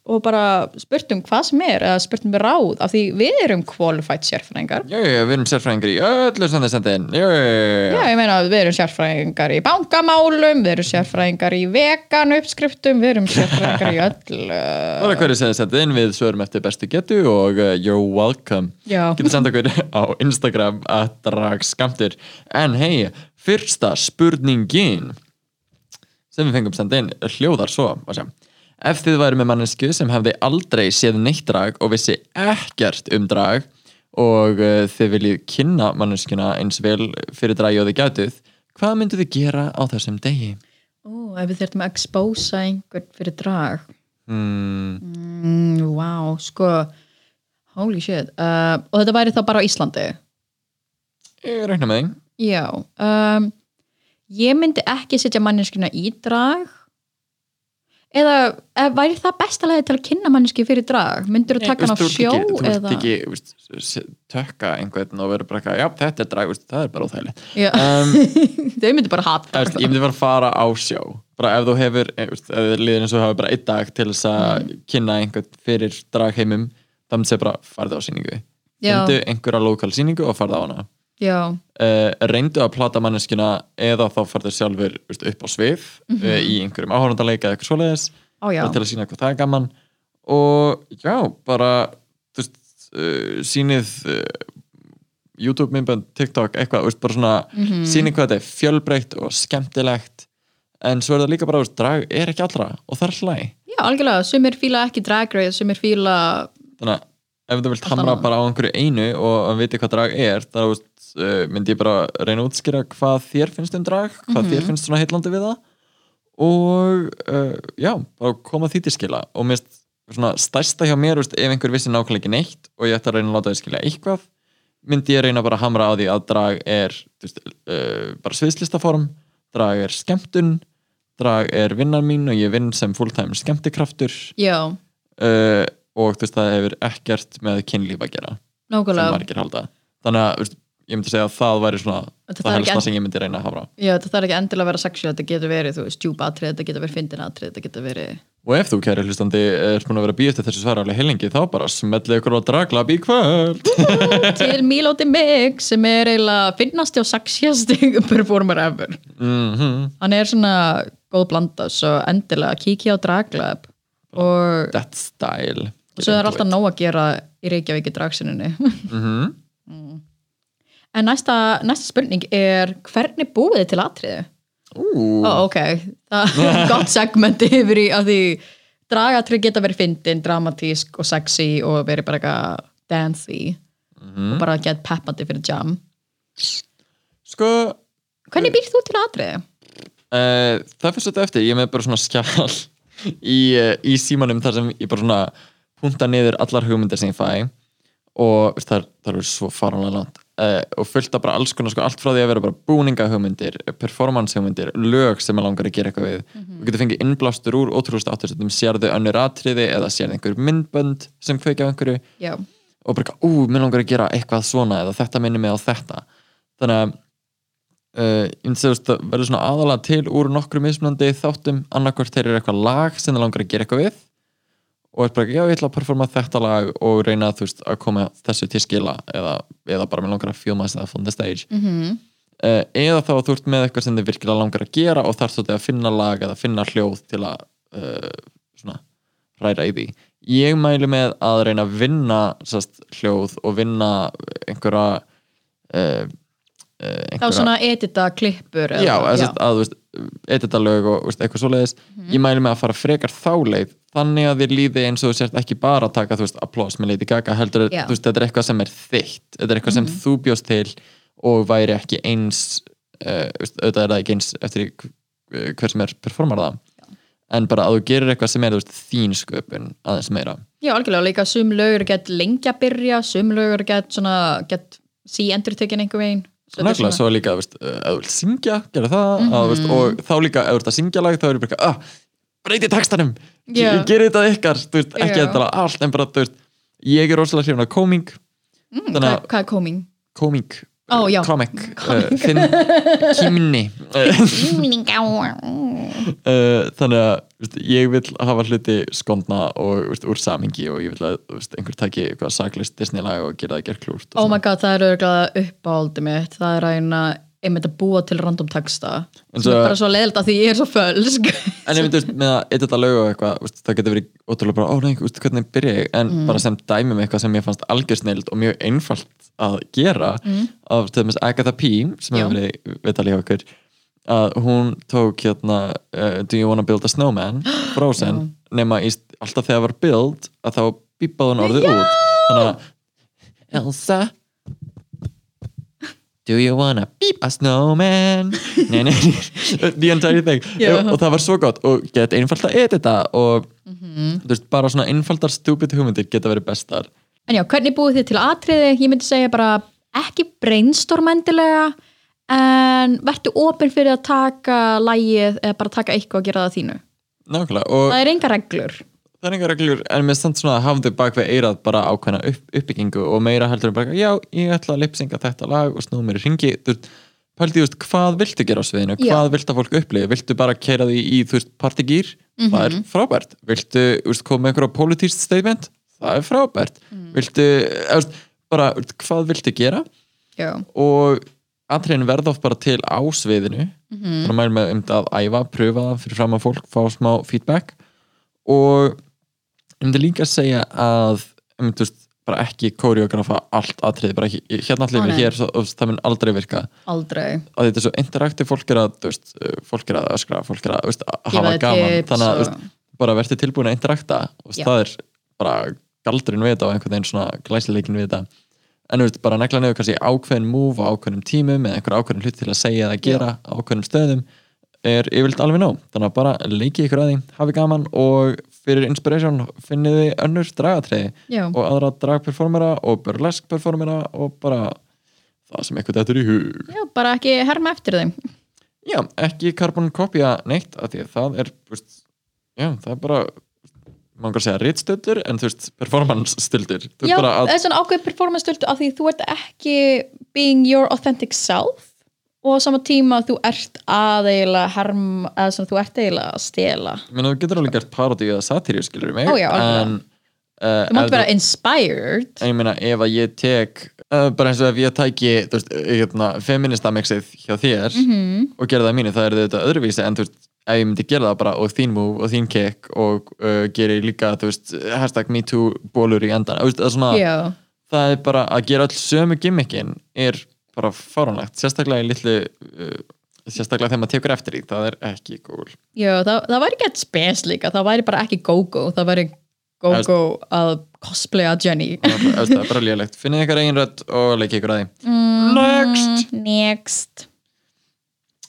og bara spurt um hvað sem er eða spurt um ráð af því við erum qualified sérfræðingar Já, já, við erum sérfræðingar í öllu sem það sendið inn. Já, ég meina við erum sérfræðingar í bankamálum, við erum sérfræðingar í vegan uppskriftum, við erum sérfræðingar í öll Það er hverju sem þið sendið inn, við svörum eftir bestu getu og uh, you're welcome. Getur senda okkur á Instagram að dragskamtur. En hei, fyrsta spurningin sem við fengum senda inn hljóðar svo. Ef þið væri með mannesku sem hefði aldrei séð neitt drag og vissi ekkert um drag og uh, þið viljið kynna manneskuna eins vel fyrir dragi og þið gætuð, hvað myndu þið gera á þessum degi? Ó, ef við þurfum að expósa einhvern fyrir drag Hmm, mm, Wow, sko holy shit uh, og þetta væri þá bara á Íslandi ég reikna með þig. Já um, ég myndi ekki setja manneskuna í drag. Eða eða væri það besta leiði til að kynna manneski fyrir drag? Myndur þú taka hann á sjó ekki, þú ert ekki s- tökka einhvern og vera bara eitthvað, já þetta er drag, veist, það er bara óþægilegt. Um, þau myndir bara hata ég myndi bara að fara á sjó. Bara ef þú hefur, eh, líður eins og hafa bara einn dag til þess að Mm. kynna einhvern fyrir dragheimum þá myndi segja bara, farðu á sýningu. Já. myndu einhverja lokal sýningu og farðu á hana uh, reyndu að plata manneskina eða þá farðu sjálfur veist, upp á svið Mhm. uh, í einhverjum áhórandaleika eða eitthvað svoleiðis bara til að sína hvað það er gaman. Og já, bara veist, uh, sýnið uh, YouTube myndbönd, TikTok, eitthvað, veist, bara svona Mhm. sýnið hvað þetta er fjölbreytt og skemmtilegt. En svo er það líka bara, drag er ekki allra og það er hlæ já, algjörlega. Sumir fíla ekki drag race, sumir fíla þannig að ef þú vilt hamra bara á einhverju einu og viti hvað drag er þá þú veist, uh, myndi ég bara reyna að útskýra hvað þér finnst um drag hvað þér finnst svona heitlandi við það? Og uh, já, bara koma því til skila. Og mér svona stærsta hjá mér, veist, ef einhver vissi nákvæmlega ekki neitt og ég ætti að reyna að láta þau skilja eitthvað myndi ég reyna bara að hamra á því að drag er veist, uh, bara sviðslistaform drag er skemmtun drag er vinnar mín og ég vinn sem fulltime skemmtikraftur. Já, og þú veist það hefur ekkert með kynlíf að gera sem nákvæmlega. margir halda. Þannig að ég myndi segja að það væri svona það er helst það sem ég myndi reyna að hafa. Já, þetta þarf ekki endilega að vera sexual þetta getur verið, þú veist, djúpa atrið þetta getur verið fyndin atrið, þetta getur verið og ef þú kæri hlustandi er búin að vera býðast þessu svara alveg heilengi þá bara smellið ykkur á draglab í kvöld. Til Miloti Mig sem er eiginlega finnasti og sexiasti performer ever. Mm hann er svona góð blanda svo endilega kíkja á Draglab og that style. Svo er alltaf nóg að gera í Reykjavík en næsta, næsta spurning er hvernig búið þið til atriði? Ú, Ó, ok, það er gott segment yfir í að því dragatrið geta verið fyndin, dramatísk og sexy og verið bara eitthvað dancey. Og bara get peppandi fyrir jam. Sko hvernig býrst þú til atriði? Uh, það fyrir þetta eftir, ég með bara svona skjál í, uh, í símanum þar sem ég bara svona punta niður allar hugmyndir sem ég fæ. Og það, það er svo faranlega langt uh, og fullt af bara alls konar sko, allt frá því að vera bara búninga hugmyndir performance hugmyndir, lög sem maður langar að gera eitthvað við. Og getur fengið innblástur úr ótrúlega áttur sérðu önnur atriði eða sérðu einhver myndbönd sem kveikja á einhverju. Já, og bara, ú, mér langar að gera eitthvað svona eða þetta minnir mig á þetta. Þannig að uh, ég myndi veist, það verður svona aðalega til úr nokkru mismunandi þáttum. Annarkvort þeir eru eitthvað lag sem það langar að gera eitthvað við. Og er bara, já, ég ætla að performa þetta lag og reyna veist, að koma þessu til skila eða, eða bara mér langar að feel myself on the stage. Mm Mhm. eða þá að þú ert með eitthvað sem þið virkilega langar að gera og þarf svolítið að finna lag eða finna hljóð til að uh, svona, ræra í því. Ég mæli með að reyna að vinna sast, hljóð og vinna einhverja uh, uh, þá svona edita klippur eða- já, eða sérst að þú veist edita lög og veist, eitthvað svoleiðis. Ég mæli með að fara frekar þá leið þannig að þér líði eins og þú sért ekki bara að taka þú veist, applós með Lady Gaga heldur, Já. þú veist, þetta er eitthvað sem er þitt þetta er eitthvað sem þú bjóst til og væri ekki eins uh, auðvitað er það ekki eins eftir hv- hver sem er performar það. En bara að þú gerir eitthvað sem er veist, þín sköpun aðeins meira. Já, algjörlega, líka sum lögur gett lengi að byrja, sum lögur gett svona, gett sí endur tekin einhver veginn Næglega, svo líka, þú veist, uh, ef þú vilt syngja gera það, að, þú veist, og þá líka ef þú ert að syngja lag, þá er ég bara ah, breyti textanum, gerir þetta ykkar þú veist, ekki þetta allt, en bara, þú veist ég er rosalega hrifun af koming Mm, hvað, að hvað er koming? koming já. comic, uh, finn kýmni uh, uh, þannig að veist, ég vil hafa hluti skondna og úr samhengi og ég vil að einhver taki eitthvað saklist Disney lag og gera það gerð klúrt og Oh my god, það er auðvitað uppáhaldi mitt. Það er að einmitt að búa til random texta sem er bara svo leiðilegt að því ég er svo fölsk. En ég myndi, veist, með að edita lög og eitthvað, það getur verið ótrúlega bara, ó nei, veist, hvernig byrja ég, en bara sem dæmi með eitthvað sem ég fannst algjörsnild og mjög einfalt að gera af til dæmis Agatha P, sem Já. hefur verið viðtalið okkur, að hún tók hérna uh, Do you wanna build a snowman, Frozen nema í, alltaf þegar var build að þá bípaði hún orðið út. Þannig að Elsa Do you wanna beep a snowman? Nei, nei, the entire thing. Já. og það var svo gott. Og get einfalt að edita og þú veist, bara svona einfaldar stupid hugmyndir geta verið bestar. En já, hvernig búið þið til atriði? Ég myndi segja bara ekki brainstorm endilega en verður opinn fyrir að taka lægið eða bara taka eitthvað og gera það að þínu. Nákvæmlega og það er enga reglur það er engar reglur en með samt svona hafðu bak við eirað bara ákveðna upp, uppbyggingu og meira heldur en bara já, ég ætla að lipsinga þetta lag og snúa mér í ringi þú veist, pældi, þú veist, hvað viltu gera á sviðinu? Hvað viltu að fólk upplifi, viltu bara keira því í, þú veist, partygýr, það er frábært. Viltu, þú veist, koma einhverja politíst statement, það er frábært. Viltu, þú veist, bara hvað viltu gera? Já, og atriðin verða oft bara til á sviðinu. Mhm. þannig að mæl með um að æfa, pröfa það fyrir fram að fólk, fá smá feedback. Og ég myndi líka að segja að um, veist, bara ekki koreografa allt atriði, bara ekki, hérna allir við hér, svo, það mun aldrei virka. Aldrei. Að þetta er svo interaktiv, fólk er að veist, fólk er að öskra, fólk er að, veist, hafa gaman, tips þannig að og- bara verður tilbúin að interakta Já. það er bara galdurinn við þetta og einhvern veginn svona glæsileikin við þetta. En bara negla nefnir kannski ákveðin move á ákveðnum tímum eða einhver ákveðin hlut til að segja eða gera á ákveðnum stöðum er yfirleitt alveg nóg. Þannig að bara leikið ykkur að því, hafi gaman og fyrir inspiration finnið þið önnur dragatriði Já. og aðra dragperformera og burlesk performera og bara það sem eitthvað þetta er í hug. Já, bara ekki herma eftir þeim. Já, ekki carbon kopja neitt af því að það er veist, já, það er bara mann kan segja ritstöldur en þú veist performance stöldur já, það er svona ákveð performance stöldu af því þú ert ekki being your authentic self og á sama tíma þú ert að eiginlega herm, eða svona þú ert eiginlega að stela. Menn, þú getur alveg gert parodí eða satíri skilur mig. Ó, já, en uh, þú mátt vera inspired. En ég meina ef að ég tek uh, bara eins og ef ég tæki veist, hérna, feminista mixið hjá þér Mhm. -hmm. og gera það mínu það er þetta öðruvísi en þú veist ef ég myndi gera það bara og þín move og þín kick og uh, geri líka þú veist hashtag me too bólur í endan það er svona já, það er bara að gera öll sömu gimmickin er bara fáránlegt sérstaklega í litlu uh, sérstaklega þegar maður tekur eftir því, það er ekki cool. Já það, það væri ekki spes líka það væri bara ekki go-go það væri go-go að cosplaya Jenny. Það er bara lélegt, finnið ykkar eigin rödd og leikið ykkur að því. Mm. next! next.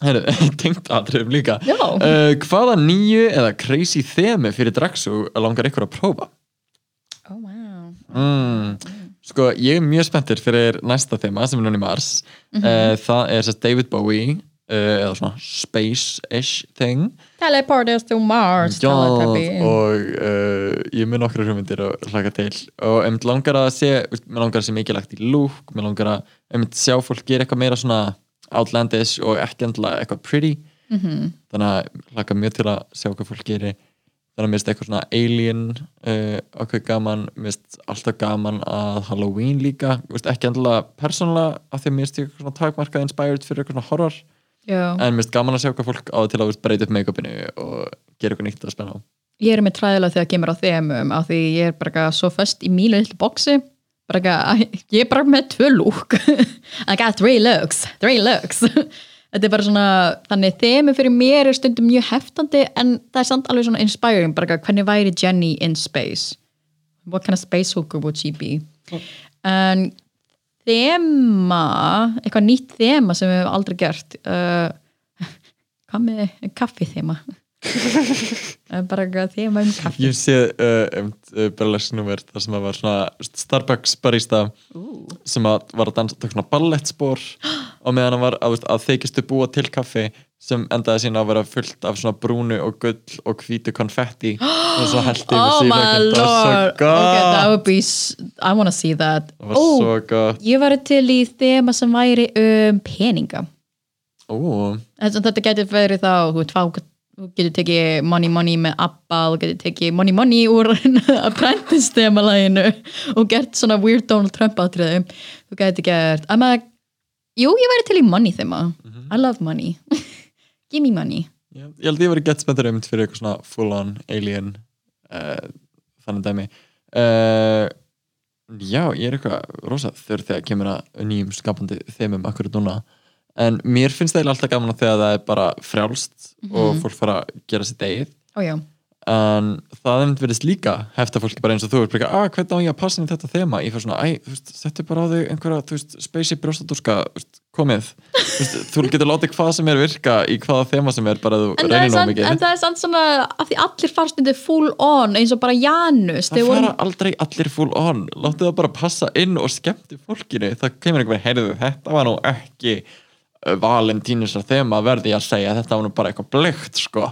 Heru, tengt aðriðum líka. Uh, hvaða nýju eða crazy þemu fyrir Draxu langar ykkur að prófa? Oh wow. Mm. Sko, ég er mjög spenntur fyrir næsta þema sem er núna í mars. Mhm. uh, það er sérst David Bowie uh, eða svona space-ish thing. Teleport us to Mars Já, og uh, ég með nokkra hugmyndir að hlaka til. Og um, langar að sé, mér langar að sé mikilvægt í look, mér langar að um, sjá fólk gera eitthvað meira svona outlandish og ekki endilega eitthvað pretty. -hmm. þannig að hlaka mjög til að sjá hvað fólk gerir þannig að mér finnst eitthvað svona alien uh, okkur gaman, mér finnst alltaf gaman að Halloween líka. Veist, ekki endilega persónulega af því að mér finnst ég eitthvað svona takmarkað inspired fyrir eitthvað svona horror. Já. en mér finnst gaman að sjá hvað fólk á til að veist, breyta upp make-upinu og gera eitthvað nýtt að spenna á. Ég er með træðilega þegar kemur á þemum af því ég er bara svo föst í mínu litlu boxi. Bara eitthvað, ég er bara með tvö lúk. I got three looks three looks þetta er bara svona, þannig þemu fyrir mér er stundum mjög heftandi en það er samt alveg svona inspiring, bara hvernig væri Jenny in space? What kind of space hooker would she be? En þema eitthvað nýtt þema sem við hefum aldrei gert uh, hvað með kaffi þema bara eitthvað þema um kaffi Ég sé uh, uh, burlesque-númer þar sem að var svona Starbucks barista sem að var að dansa tók svona ballettspor og meðan hann var að, veist, að þykistu búa til kaffi sem endaði sína að vera fullt af svona brúnu og gull og hvítu konfetti og svo held yfir Oh my lord. Okay, be I wanna see that. Oh, ég var til í þema sem væri um peninga. Þess, þetta getur verið þá þú, veit, fá, þú getur tekið money money með Abba þú getur tekið money money úr Apprentice þemalæginu og gert svona weird Donald Trump atriði. Þú getur gert a, jú ég væri til í money þema I love money. Give me money. Já, ég held ég verið gett spenntur um fyrir eitthvað svona full on alien uh, þannig dæmi. Uh, já, ég er eitthvað rosa þurr þegar kemur að nýjum skapandi þeimum akkurat núna en mér finnst það alltaf gaman að þegar það er bara frjálst og fólk fara að gera eigið. Ó já, en það hefði verið líka hefta fólki bara eins og þú er bara, að hvernig á ég að passa inn í þetta þema? Ég fyrir svona, æ, þú veist, settu bara á þig einhverja, þú veist, spacey brjóstadúrska komið, þú veist, þú getur látið hvað sem er virka í hvaða þema sem er bara þú reynir nóg mikið. en það er samt svona af því allir fara stundið full on eins og bara Janus það fara voru- aldrei allir full on. Láttu það bara passa inn og skemmti fólkinu. Það kemur einhver, heyrðu, þetta var nú ekki valentínusar þema verði ég að segja, þetta var nú bara eitthvað bleikt sko.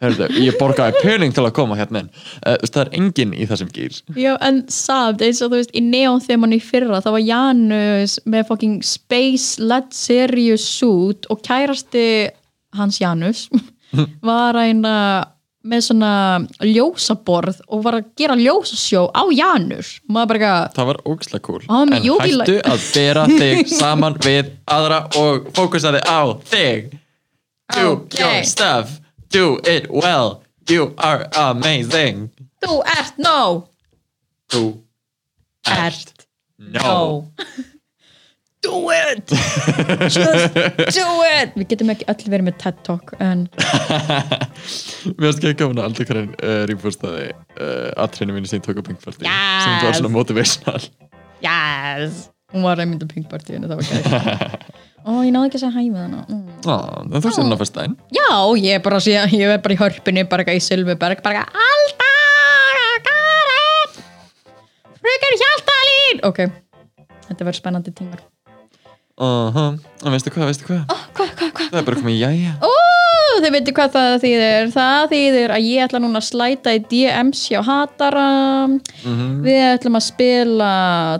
Hörðu, ég borgaði pening til að koma hérna inn. Uh, það er enginn í þessum gýr Já, en samt, eins og þú veist, í neon þeman í fyrra, það var Janus með fucking Space Led Serious suit og kærasti hans Janus var eina með svona ljósaborð og var að gera ljósasjó á Janus. Bara það var ógislega cool. En Yogi hættu að bera þig saman við aðra og fókusaði á þig. Do Ok. your stuff. Do it well. You are amazing. Þú ert no þú ert no do it! Just do it! Við getum ekki öll verið með TED Talk en Mér finnst ekki að aldrei hverjum uh, rýmfórstaði uh, aðtreinu mínu sem tók á Pink Party Yes. sem var svona motivational. Yes. Hún var einmitt á Pink Party það var gæði ó, ég náði ekki að segja hæ með hana. Mm. ah, en þú sér hann á fyrstæðin Já, ég er bara segja, ég er bara í hörpunni bara eitthvað í Silverberg, bara eitthvað Alltaf, Karin Frökar Hjaltalín! Ok, þetta verður spennandi tímar uh -huh. en veistu hvað, veistu hvað Hvað, hvað, hvað? það er bara komið jæja Ó, þið veitir hvað það þýðir. Það þýðir að ég ætla núna að slæta í DMs hjá Hatara Við ætlum að spila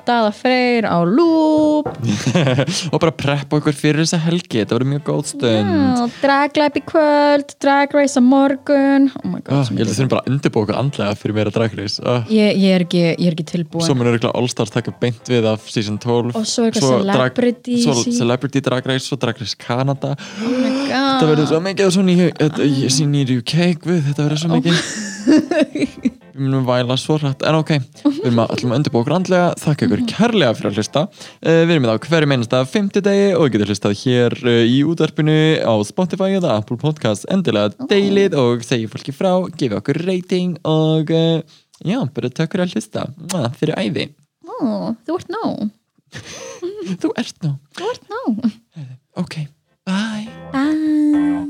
Dada Freyr á loop. Og bara preppa okkur fyrir þessa helgi. Þetta verður mjög góð stund. Draglæp í kvöld, Drag Race á morgun. Oh my god, sem ég held að þurfum bara að undirbúa okkur andlega fyrir meira dragreis oh. ég, ég, er ekki, ég er ekki tilbúin. Svo munur ekki Allstars taka beint við af season 12 Og svo eitthvað celebrity drag, svo Celebrity Drag Race og Drag Race Canada Oh my god þetta verður svo mikið svona í, þetta, ég sín í UK guð, þetta verður svo mikið. Við munum væla svo hrætt en ok, við erum að allum undirbúa okkur andlega. Þakka ykkur kærlega fyrir að hlusta. Uh, við erum með á hverju meinasta fimmtudegi og við getum hlustað hér uh, í útvarpinu á Spotify eða Apple Podcast endilega deilið og segja fólki frá gefa okkur rating og uh, já, bara takk fyrir að hlusta. Mwah, fyrir æði, Ó, þú ert nóg. Þú ert nú Þú ert nóg. Ok, Bye. Bye.